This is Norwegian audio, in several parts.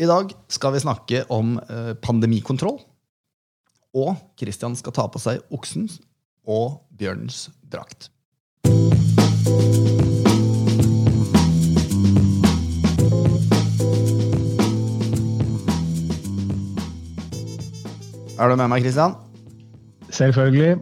I dag skal vi snakke om eh, pandemikontroll. Og Christian skal ta på seg oksens og bjørnens drakt. Er du med meg, Christian? Selvfølgelig.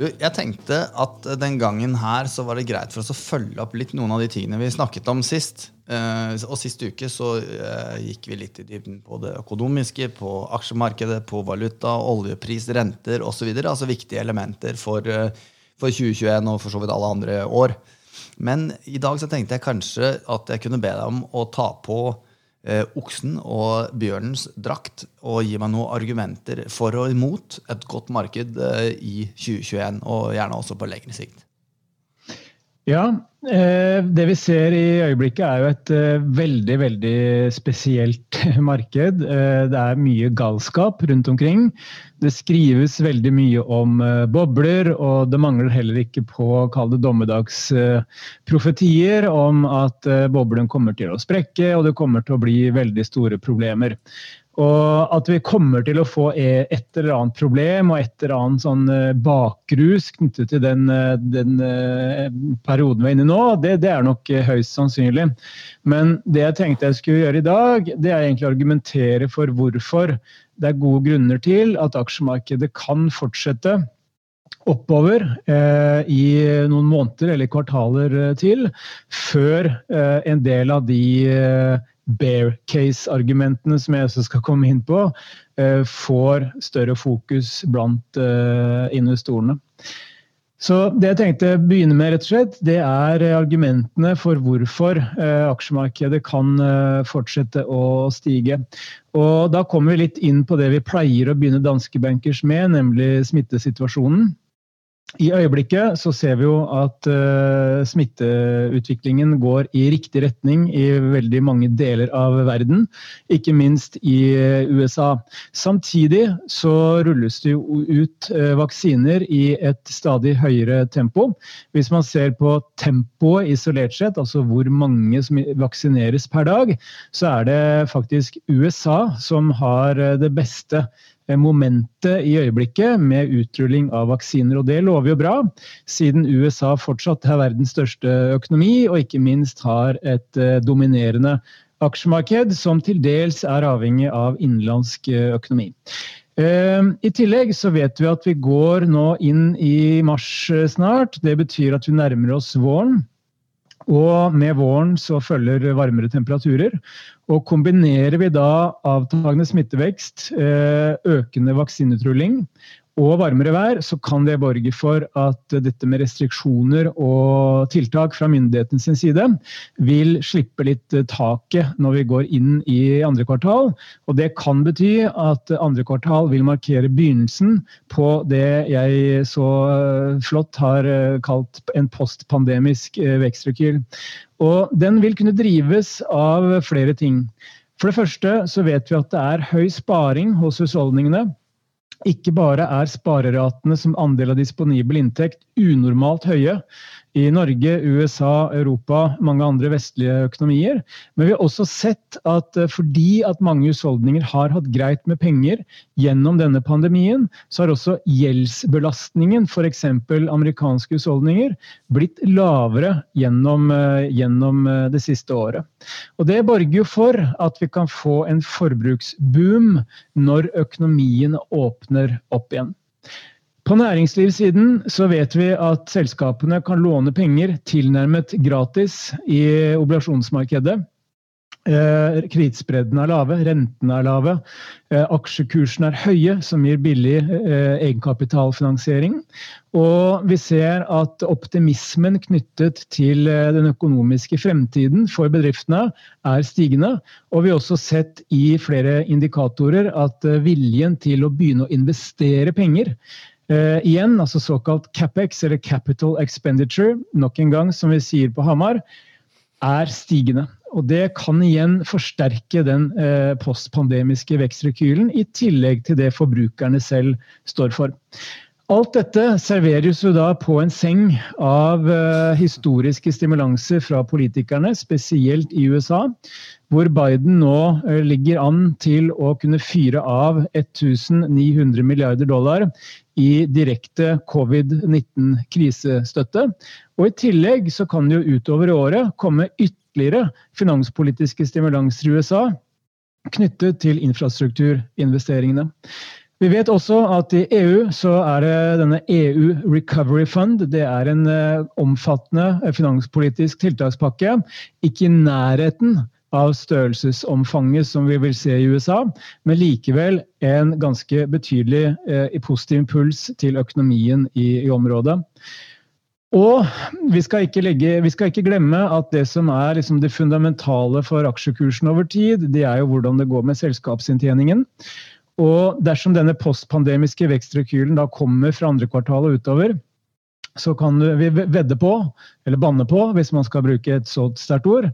Du, jeg tenkte at den gangen her så var det greit for oss å følge opp litt noen av de tingene vi snakket om sist. Eh, og Sist uke så eh, gikk vi litt i dybden på det økonomiske, på aksjemarkedet, på valuta, oljepris, renter osv. Altså viktige elementer for, eh, for 2021 og for så vidt alle andre år. Men i dag så tenkte jeg kanskje at jeg kunne be deg om å ta på eh, oksen og bjørnens drakt og gi meg noen argumenter for og imot et godt marked eh, i 2021, og gjerne også på lengre sikt. Ja, eh, det vi ser i øyeblikket er jo et eh, veldig, veldig spesielt marked. Eh, det er mye galskap rundt omkring. Det skrives veldig mye om bobler, og det mangler heller ikke på å kalle det dommedagsprofetier om at boblen kommer til å sprekke og det kommer til å bli veldig store problemer. Og at vi kommer til å få e, et eller annet problem og et eller annet sånn eh, bakrus knyttet til den, eh, den eh, perioden vi er inne i nå, det, det, er nok høyst sannsynlig. Men det jeg tenkte jeg skulle gjøre i dag, det er egentlig å argumentere for hvorfor det er gode grunner til at aksjemarkedet kan fortsette oppover eh, i noen måneder eller kvartaler til, før eh, en del av de eh, bear case-argumentene som jeg også skal komme inn på, eh, får større fokus blant eh, investorene. Så Det jeg tenkte å begynne med, rett og slett, det er argumentene for hvorfor eh, aksjemarkedet kan fortsette å stige. Og Da kommer vi litt inn på det vi pleier å begynne danske bankers med, nemlig smittesituasjonen. I øyeblikket så ser vi jo at uh, smitteutviklingen går i riktig retning i veldig mange deler av verden, ikke minst i uh, USA. Samtidig så rulles det jo ut uh, vaksiner i et stadig høyere tempo. Hvis man ser på tempoet isolert sett, altså hvor mange som vaksineres per dag, så er det faktisk USA som har det beste momentet i øyeblikket med utrulling av vaksiner. Og det lover jo bra, siden USA fortsatt er verdens største økonomi, og ikke minst har et eh, dominerende aksjemarked som til dels er avhengig av innenlandsk eh, økonomi. Eh, I tillegg så vet vi at vi går nå inn i mars snart. Det betyr at vi nærmer oss våren. Og med våren så følger varmere temperaturer. Og kombinerer vi da avtagende smittevekst, eh, økende vaksinetrulling og varmere vær, så kan det borge for at dette med restriksjoner og tiltak fra myndighetens side vil slippe litt taket når vi går inn i andre kvartal. Og det kan bety at andre kvartal vil markere begynnelsen på det jeg så flott har kalt en postpandemisk vekstrekyl. Og den vil kunne drives av flere ting. For det første så vet vi at det er høy sparing hos husholdningene. Ikke bare er spareratene som andel av disponibel inntekt unormalt høye i Norge, USA, Europa, mange andre vestlige økonomier, men vi har også sett at eh, fordi at mange husholdninger har hatt greit med penger gjennom denne pandemien, så har også gjeldsbelastningen, f.eks. amerikanske husholdninger, blitt lavere gjennom, eh, gjennom eh, det siste året. Og Det borger jo for at vi kan få en forbruksboom når økonomien åpner opp igjen. På næringslivssiden så vet vi at selskapene kan låne penger tilnærmet gratis i obligasjonsmarkedet. Eh, Kredittspreddene er lave, rentene er lave, eh, aksjekursene er høye, som gir billig eh, egenkapitalfinansiering. Og vi ser at optimismen knyttet til den økonomiske fremtiden for bedriftene er stigende. Og vi har også sett i flere indikatorer at viljen til å begynne å investere penger Uh, igjen, altså såkalt CapEx, eller Capital Expenditure, nok en gang, som vi sier på Hamar, er stigende. Og det kan igjen forsterke den eh, postpandemiske vekstrekylen, i tillegg til det forbrukerne selv står for. Alt dette serveres jo da på en seng av uh, historiske stimulanser fra politikerne, spesielt i USA, hvor Biden nå uh, ligger an til å kunne fyre av 1900 milliarder dollar i direkte covid-19-krisestøtte. Og I tillegg så kan det jo utover året komme ytterligere finanspolitiske stimulanser i USA knyttet til infrastrukturinvesteringene. Vi vet også at i EU så er det denne EU Recovery Fund. Det er en uh, omfattende eh, finanspolitisk tiltakspakke. Ikke i nærheten av størrelsesomfanget som vi vil se i USA, men likevel en ganske betydelig eh, positiv impuls til økonomien i, i området. Og vi skal, legge, vi skal, ikke glemme at det som er liksom det fundamentale for aksjekursen over tid, det er jo hvordan det går med selskapsinntjeningen. Og dersom denne postpandemiske vekstrekylen da kommer fra andre kvartal og utover, så kan vi vedde på, eller banne på, hvis man skal bruke et så sterkt ord,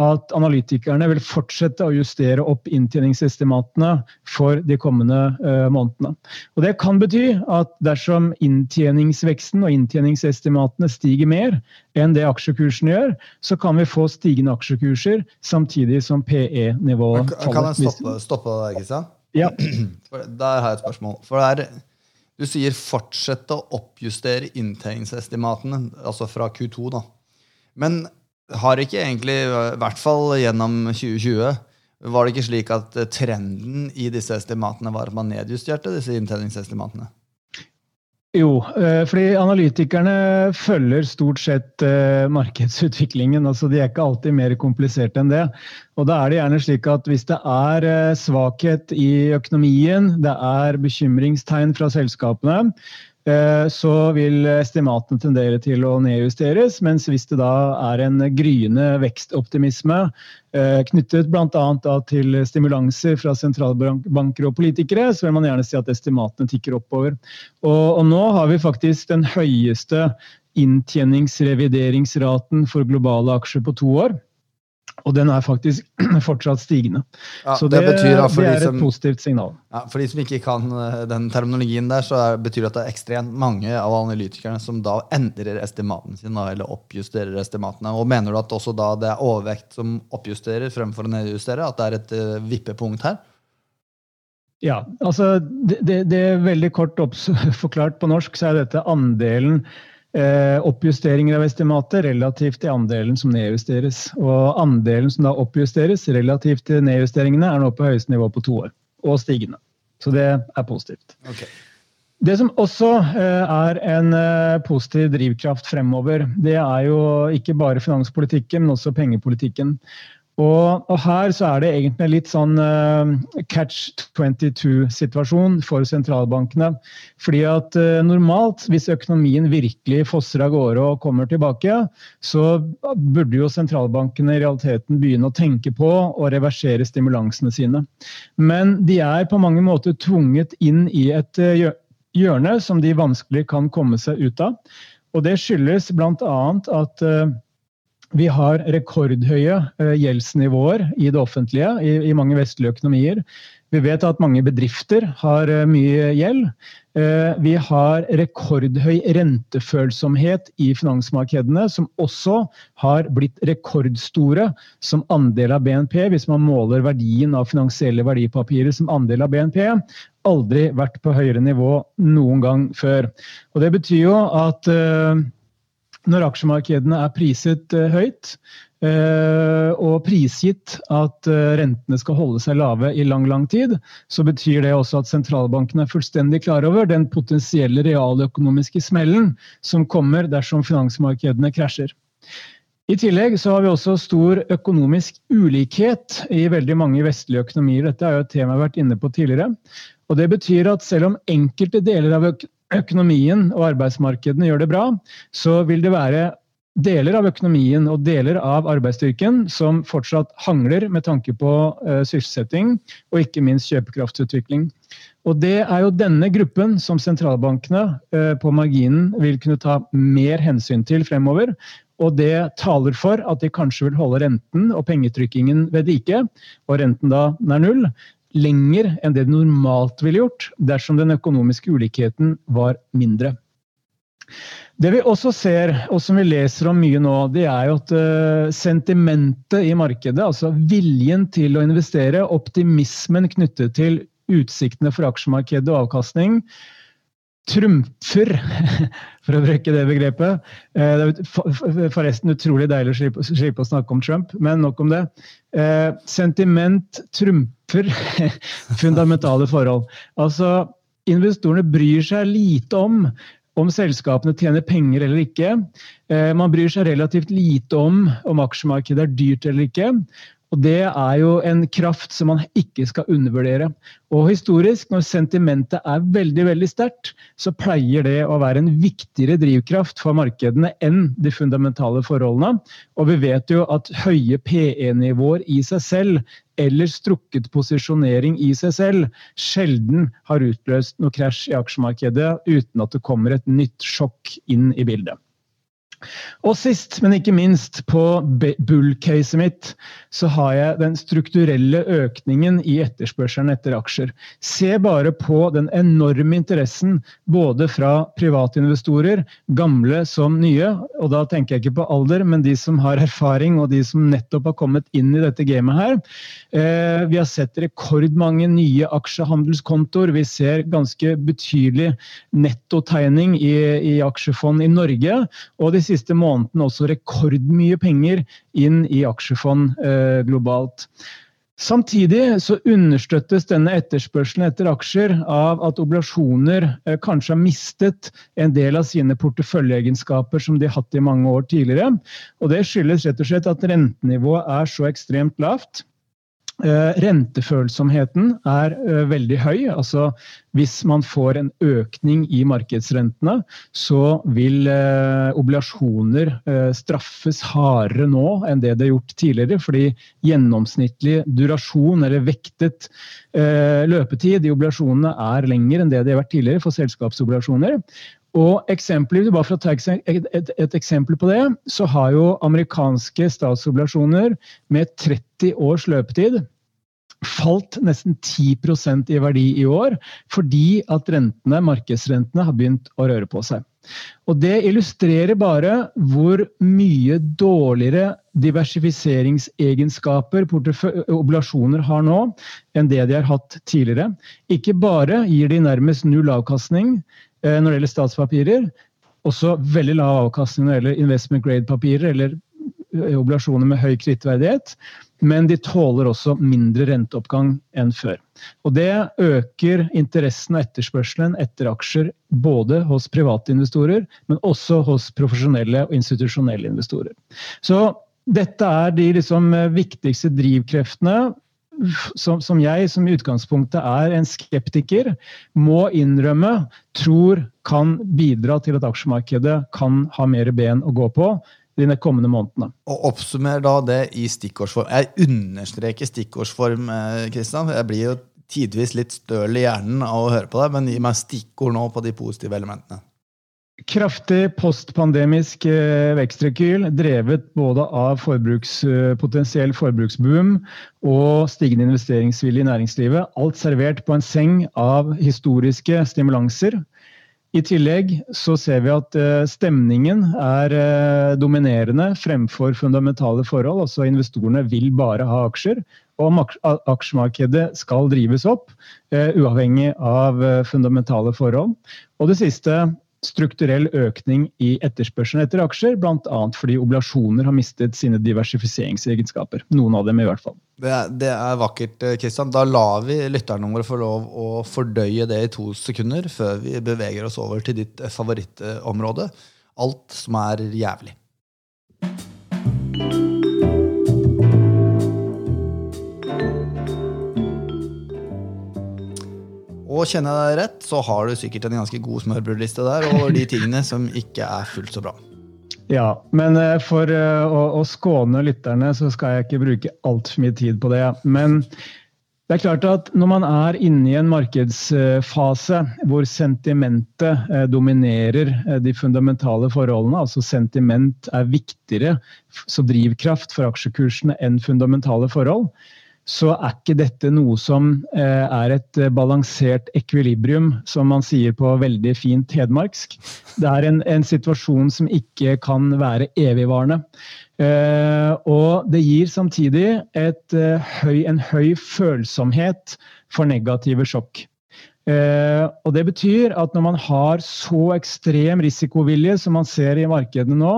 at analytikerne vil fortsette å justere opp inntjeningsestimatene for de kommende uh, månedene. Og Det kan bety at dersom inntjeningsveksten og inntjeningsestimatene stiger mer enn det aksjekursene gjør, så kan vi få stigende aksjekurser samtidig som PE-nivået faller. Kan jeg stoppe, stoppe deg, Kristian? Ja. Der har jeg et spørsmål. For det er, Du sier fortsette å oppjustere inntjeningsestimatene, altså fra Q2. da. Men har ikke egentlig, i hvert fall gjennom 2020, var det ikke slik at trenden i disse estimatene var at man nedjusterte disse inntjeningsestimatene? Jo, eh, fordi analytikerne følger stort sett eh, markedsutviklingen. altså De er ikke alltid mer kompliserte enn det. Og da er det gjerne slik at Hvis det er eh, svakhet i økonomien, det er bekymringstegn fra selskapene, Eh, så vil estimatene tendere til å nedjusteres. Mens hvis det da er en gryende vekstoptimisme eh, knyttet bl.a. til stimulanser fra sentralbanker og politikere, så vil man gjerne si at estimatene tikker oppover. Og, og nå har vi faktisk den høyeste inntjeningsrevideringsraten for globale aksjer på to år. Og den er faktisk fortsatt stigende. Ja, så det, det, det er et som, positivt signal. Ja, for de som ikke kan eh, den terminologien der, så er, betyr det at det er ekstremt mange av analytikerne som da endrer estimatene sine, eller oppjusterer estimatene. Og mener du at også da det er overvekt som oppjusterer fremfor å nedjustere? At det er et uh, vippepunkt her? Ja, altså det, det, det er veldig kort forklart på norsk, så er dette andelen oppjusteringer av estimatet relativt til andelen som nedjusteres. Og andelen som da oppjusteres relativt til nedjusteringene, er nå på høyeste nivå på to år, og stigende. Så det er positivt. Okay. Det som også eh, er en eh, positiv drivkraft fremover, det er jo ikke bare finanspolitikken, men også pengepolitikken. Og, og, her så er det egentlig litt sånn uh, catch 22-situasjon for sentralbankene. Fordi at uh, normalt, hvis økonomien virkelig fosser av gårde og kommer tilbake, så burde jo sentralbankene i realiteten begynne å tenke på å reversere stimulansene sine. Men de er på mange måter tvunget inn i et uh, hjørne som de vanskelig kan komme seg ut av. Og det skyldes bl.a. at vi har rekordhøye eh, gjeldsnivåer i det offentlige i, i, mange vestlige økonomier. Vi vet at mange bedrifter har eh, mye gjeld. Eh, vi har rekordhøy rentefølsomhet i finansmarkedene, som også har blitt rekordstore som andel av BNP, hvis man måler verdien av finansielle verdipapirer som andel av BNP. Aldri vært på høyere nivå noen gang før. Og Det betyr jo at når aksjemarkedene er priset eh, høyt, eh, og prisgitt at eh, rentene skal holde seg lave i lang lang tid, så betyr det også at sentralbanken er fullstendig klar over den potensielle realøkonomiske smellen som kommer dersom finansmarkedene krasjer. I tillegg så har vi også stor økonomisk ulikhet i veldig mange vestlige økonomier. Dette er jo et tema jeg har vært inne på tidligere. Og Det betyr at selv om enkelte deler av økonomien og arbeidsmarkedene gjør det bra, så vil det være deler av økonomien og deler av arbeidsstyrken som fortsatt hangler med tanke på uh, sysselsetting og ikke minst kjøpekraftsutvikling. Og Det er jo denne gruppen som sentralbankene uh, på marginen vil kunne ta mer hensyn til fremover. Og det taler for at de kanskje vil holde renten og pengetrykkingen ved like, og renten da er null, lenger enn det det normalt ville gjort dersom den økonomiske ulikheten var mindre. Det vi også ser, og som vi leser om mye nå, det er jo at uh, sentimentet i markedet, altså viljen til å investere, optimismen knyttet til utsiktene for aksjemarkedet og avkastning, trumfer, for å bruke det begrepet. Uh, det er forresten utrolig deilig å slippe, å snakke om Trump, men nok om det. Uh, sentiment trumfer fundamentale forhold. Altså, investorene bryr seg lite om om selskapene tjener penger eller ikke. Eh, man bryr seg relativt lite om om aksjemarkedet er dyrt eller ikke. Og Det er jo en kraft som man ikke skal undervurdere. Og historisk, når sentimentet er veldig veldig sterkt, så pleier det å være en viktigere drivkraft for markedene enn de fundamentale forholdene. Og vi vet jo at høye PE-nivåer i seg selv, eller strukket posisjonering i seg selv, sjelden har utløst noe krasj i aksjemarkedet uten at det kommer et nytt sjokk inn i bildet. Og sist, men ikke minst, på bull-caset mitt, så har jeg den strukturelle økningen i etterspørselen etter aksjer. Se bare på den enorme interessen både fra private investorer, gamle som nye, og da tenker jeg ikke på alder, men de som har erfaring og de som nettopp har kommet inn i dette gamet her. Eh, vi har sett rekordmange nye aksjehandelskontoer. Vi ser ganske betydelig nettotegning i, i aksjefond i Norge. og de siste månedene også rekordmye penger inn i aksjefond eh, globalt. Samtidig så understøttes denne etterspørselen etter aksjer av at oblasjoner eh, kanskje har mistet en del av sine porteføljeegenskaper som de har hatt i mange år tidligere. Og Det skyldes rett og slett at rentenivået er så ekstremt lavt rentefølsomheten er eh, veldig høy. altså Hvis man får en økning i markedsrentene, så vil eh, obligasjoner straffes hardere nå enn det det er gjort tidligere. Fordi gjennomsnittlig durasjon, eller vektet løpetid i obligasjonene, er lengre enn det det har vært tidligere for selskapsobligasjoner. Og eksempler, bare for å ta et, et, et, eksempel på det, så har jo amerikanske statsobligasjoner med 30 års løpetid falt nesten 10% i verdi i år, fordi at rentene, markedsrentene har begynt å røre på seg. Og Det illustrerer bare hvor mye dårligere diversifiseringsegenskaper oblasjoner har nå, enn det de har hatt tidligere. Ikke bare gir de nærmest null avkastning når det gjelder statspapirer, også veldig lav avkastning når det gjelder investment grade-papirer eller oblasjoner med høy kredittverdighet men de tåler også mindre renteoppgang enn før. Og Det øker interessen og etterspørselen etter aksjer både hos private investorer, men også hos profesjonelle og institusjonelle investorer. Så dette er de liksom viktigste drivkreftene som, som, jeg, som i utgangspunktet er en skeptiker, må innrømme tror kan bidra til at aksjemarkedet kan ha mer ben å gå på de kommende månedene. Og Oppsummer da det i stikkordsform. Jeg understreker stikkordsform, Kristian. Eh, jeg blir jo tidvis litt støl i hjernen av å høre på deg, men gi meg stikkord nå på de positive elementene. Kraftig postpandemisk eh, vekstrekyl, drevet både av forbruks, eh, potensiell forbruksboom og stigende investeringsvilje i næringslivet. Alt servert på en seng av historiske stimulanser i tillegg så ser vi at eh, stemningen er eh, dominerende fremfor fundamentale forhold. altså Investorene vil bare ha aksjer, og aksjemarkedet skal drives opp eh, uavhengig av fundamentale forhold. Og det siste strukturell økning i etterspørselen etter aksjer, bl.a. fordi oblasjoner har mistet sine diversifiseringsegenskaper. Noen av dem i hvert fall. Det er, det er vakkert, Kristian. Da lar vi lytterne våre få lov å fordøye det i to sekunder før vi beveger oss over til ditt favorittområde. Alt som er jævlig. Og kjenner jeg deg rett, så har du sikkert en ganske god smørbrødliste der over de tingene som ikke er fullt så bra. Ja, men eh, for eh, å, å skåne lytterne så skal jeg ikke bruke altfor mye tid på det. Men det er klart at når man er inne i en markedsfase hvor sentimentet eh, dominerer de fundamentale forholdene, altså sentiment er viktigere som drivkraft for aksjekursene enn fundamentale forhold, så er ikke dette noe som eh, er et eh, balansert ekvilibrium, som man sier på veldig fint hedmarksk. Det er en, en situasjon som ikke kan være evigvarende. Eh, og det gir samtidig et, høy, en høy følsomhet for negative sjokk. og Det betyr at når man har så ekstrem risikovilje som man ser i markedene nå,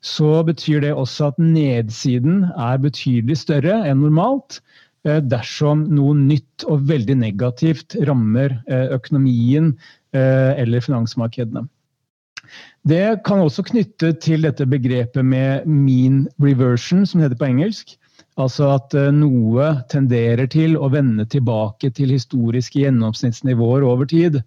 så betyr det også at nedsiden er betydelig større enn normalt eh, dersom noe nytt og veldig negativt rammer eh, økonomien eh, eller finansmarkedene. Det kan også knytte til dette begrepet med mean reversion, som heter på engelsk. Altså at noe tenderer til å vende tilbake til historiske gjennomsnittsnivåer over tid.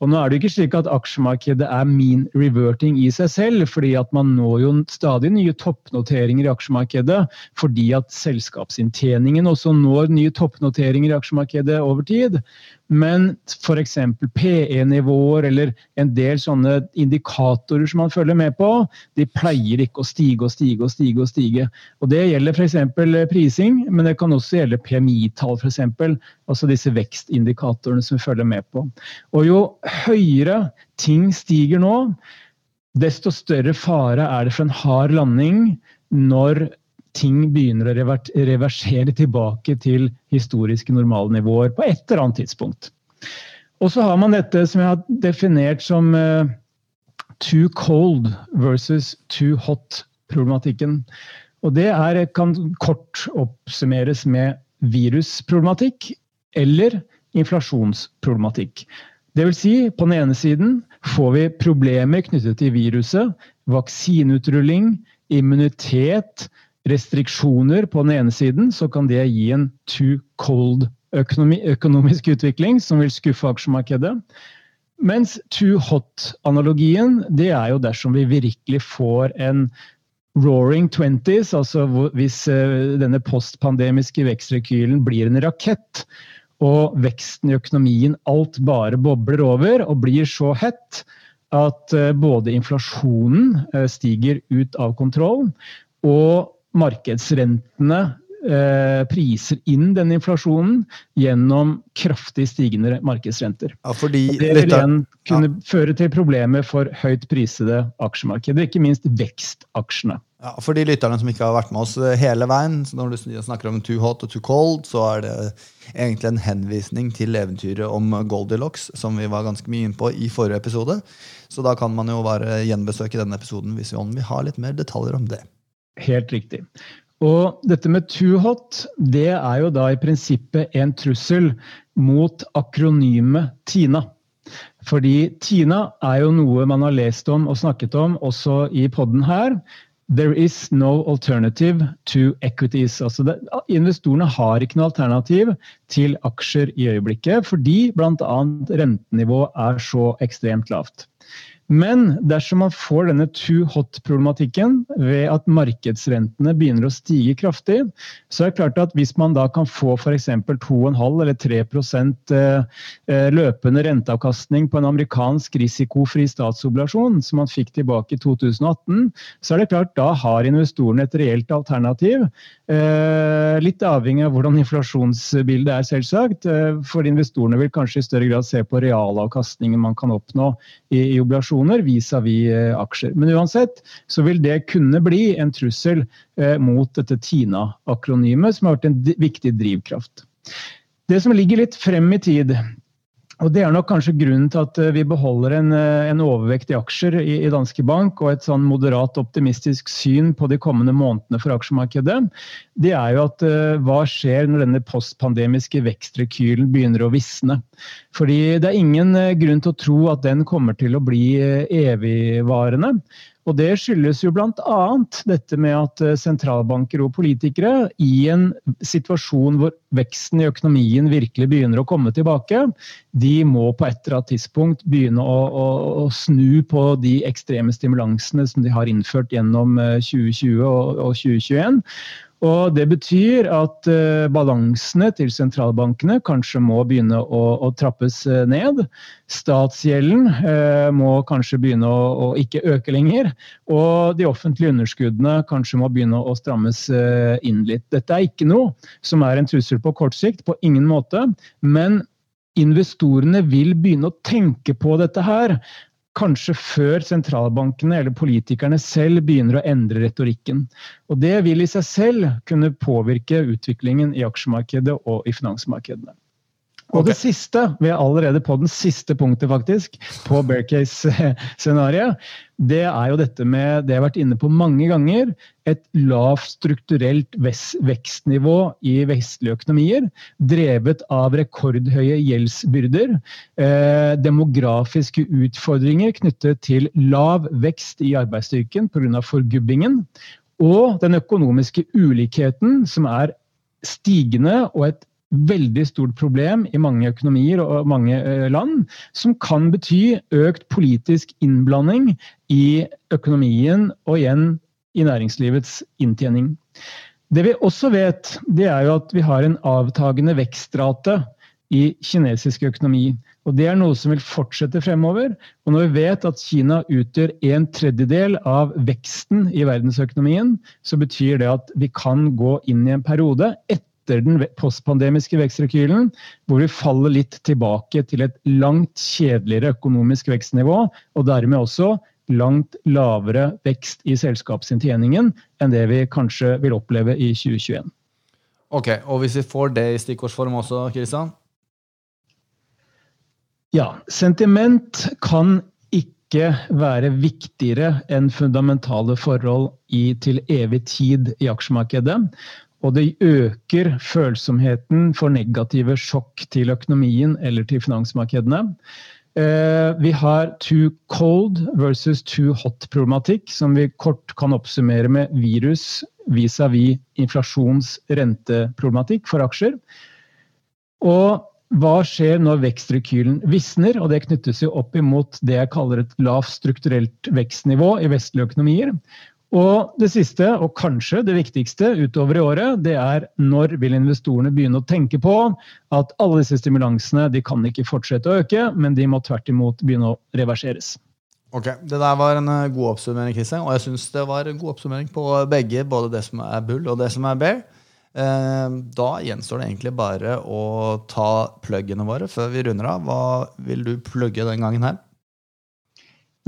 Og nå er det ikke slik at aksjemarkedet er mean reverting i seg selv, fordi at man når jo stadig nye toppnoteringer i aksjemarkedet fordi at selskapsinntjeningen også når nye toppnoteringer i aksjemarkedet over tid. Men f.eks. PE-nivåer eller en del sånne indikatorer som man følger med på, de pleier ikke å stige og stige og stige. Og stige. Og Det gjelder f.eks. prising, men det kan også gjelde PMI-tall, f.eks. Altså disse vekstindikatorene som vi følger med på. Og jo høyere ting stiger nå, desto større fare er det for en hard landing når ting begynner å reversere tilbake til historiske normalnivåer på et eller annet tidspunkt. Og så har man dette som jeg har definert som uh, too cold versus too hot-problematikken. Og det er, kan kort oppsummeres med virusproblematikk eller inflasjonsproblematikk. Vil si, på den ene siden får vi problemer knyttet til viruset, vaksineutrulling, immunitet, restriksjoner på den ene siden, så kan det gi en too cold økonomi, økonomisk utvikling som vil skuffe aksjemarkedet. Mens too hot-analogien, det er jo dersom vi virkelig får en roaring twenties, altså hvis eh, denne postpandemiske vekstrekylen blir en rakett, og veksten i økonomien alt bare bobler over og blir så hett at eh, både inflasjonen eh, stiger ut av kontroll, og markedsrentene eh, priser inn den inflasjonen gjennom kraftig stigende markedsrenter. Ja, fordi, det vil igjen kunne ja. føre til problemer for høyt prisede aksjemarkeder, ikke minst vekstaksjene. Ja, For de lytterne som ikke har vært med oss eh, hele veien, så når du snakker om too hot og too cold, så er det egentlig en henvisning til eventyret om Goldilocks, som vi var ganske mye inne på i forrige episode. Så da kan man jo bare gjenbesøke denne episoden hvis vi vil ha litt mer detaljer om det. Helt riktig. Og dette med too hot, det er jo da i prinsippet en trussel mot akronymet TINA. Fordi TINA er jo noe man har lest om og snakket om også i poden her. There is no alternative to equities. Altså det, investorene har ikke noe alternativ til aksjer i øyeblikket, fordi bl.a. rentenivået er så ekstremt lavt. Men dersom man får denne too hot-problematikken ved at markedsrentene begynner å stige kraftig, så er det klart at hvis man da kan få f.eks. 2,5 eller 3 eh, eh, løpende renteavkastning på en amerikansk risikofri statsobligasjon, som man fikk tilbake i 2018, så er det klart da har investorene et reelt alternativ. Eh, litt avhengig av hvordan inflasjonsbildet er, selvsagt. For investorene vil kanskje i større grad se på realavkastningen man kan oppnå i, i obligasjoner obligasjoner vis-à-vis -vis eh, aksjer. Men uansett så vil det kunne bli en trussel eh, mot dette TINA-akronymet, som har vært en viktig drivkraft. Det som ligger litt frem i tid, og Det er nok kanskje grunnen til at eh, vi beholder en, en overvekt i aksjer i, i, Danske Bank og et sånn moderat optimistisk syn på de kommende månedene for aksjemarkedet. Det er jo at hva skjer når denne postpandemiske vekstrekylen begynner å visne? Fordi det er ingen eh, grunn til å tro at den kommer til å bli eh, evigvarende. Og det skyldes jo bl.a. dette med at eh, sentralbanker og politikere i en situasjon hvor veksten i økonomien virkelig begynner å komme tilbake, de må på et eller annet tidspunkt begynne å, å, å snu på de ekstreme stimulansene som de har innført gjennom 2020 og, og 2021. Og Det betyr at uh, balansene til sentralbankene kanskje må begynne å, å trappes uh, ned. Statsgjelden uh, må kanskje begynne å, å, ikke øke lenger. Og de offentlige underskuddene kanskje må begynne å strammes inn litt. Dette er ikke noe som er en trussel på kort sikt, på ingen måte. Men investorene vil begynne å tenke på dette her. Kanskje før sentralbankene eller politikerne selv begynner å endre retorikken. Og Det vil i seg selv kunne påvirke utviklingen i aksjemarkedet og i finansmarkedene. Og det siste, vi er allerede på den siste punktet, faktisk, på bear case-scenarioet, det er jo dette med det jeg har vært inne på mange ganger, et lavt strukturelt vekstnivå i vestlige økonomier, drevet av rekordhøye gjeldsbyrder, eh, demografiske utfordringer knyttet til lav vekst i arbeidsstyrken pga. forgubbingen, og den økonomiske ulikheten som er stigende og et veldig stort problem i mange økonomier og mange eh, land, som kan bety økt politisk innblanding i økonomien og igjen i næringslivets inntjening. Det vi også vet, det er jo at vi har en avtagende vekstrate i kinesisk økonomi. Og Det er noe som vil fortsette fremover. Og når vi vet at Kina utgjør en tredjedel av veksten i verdensøkonomien, så betyr det at vi kan gå inn i en periode etter etter den postpandemiske vekstrekylen, hvor vi faller litt tilbake til et langt kjedeligere økonomisk vekstnivå, og dermed også langt lavere vekst i selskapsinntjeningen enn det vi kanskje vil oppleve i 2021. Ok, Og hvis vi får det i stikkordsform også, Kristian? Ja. Sentiment kan ikke være viktigere enn fundamentale forhold i til evig tid i aksjemarkedet. Og det øker følsomheten for negative sjokk til økonomien eller til finansmarkedene. Eh, vi har too cold versus too hot-problematikk, som vi kort kan oppsummere med virus vis-à-vis inflasjons-renteproblematikk for aksjer. Og hva skjer når vekstrekylen visner? Og det knyttes jo opp imot det jeg kaller et lavt strukturelt vekstnivå i vestlige økonomier. Og det siste, og kanskje det viktigste utover i året, det er når vil investorene begynne å tenke på at alle disse stimulansene de kan ikke fortsette å øke, men de må tvert imot begynne å reverseres. Ok, Det der var en eh, god oppsummering, Kristian. Og jeg syns det var en god oppsummering på begge, både det som er bull og det som er bear. Eh, da gjenstår det egentlig bare å ta pluggene våre før vi runder av. Hva vil du plugge den gangen her?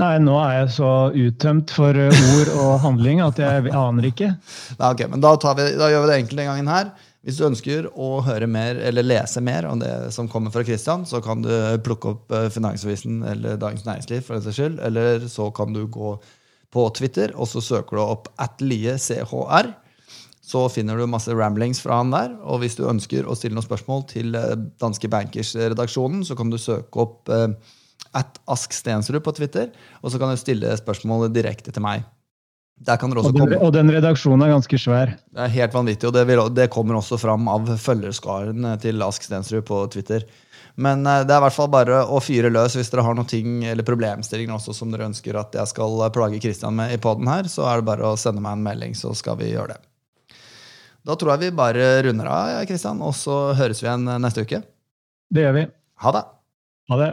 Nei, nå er jeg så uttømt for eh, ord og handling at jeg aner ikke. Nei, ok, men da, vi, da, gjør vi det enkelt den gangen her. Hvis du ønsker å høre mer eller lese mer om det som kommer fra Kristian, så kan du plukke opp eh, Finansavisen eller Dagens Næringsliv, for den saks skyld. Eller så kan du gå på Twitter, og så søker du opp atliechr. Så finner du masse ramblings fra han der. Og hvis du ønsker å stille noen spørsmål til eh, Danske Bankers-redaksjonen, så kan du søke opp at Ask Stensrud på Twitter, og så kan du stille spørsmålet direkte til meg. Og den, og, den, redaksjonen er ganske svær. Det er helt vanvittig, og det, vil, det kommer også fram av følgerskaren til Ask Stensrud på Twitter. Men eh, det er i hvert fall bare å fyre løs hvis dere har noen ting eller problemstillinger også som dere ønsker at jeg skal plage Kristian med i poden her, så er det bare å sende meg en melding, så skal vi gjøre det. Da tror jeg vi bare runder av, Kristian, og så høres vi igjen neste uke. Det gjør vi. Ha det. Ha det.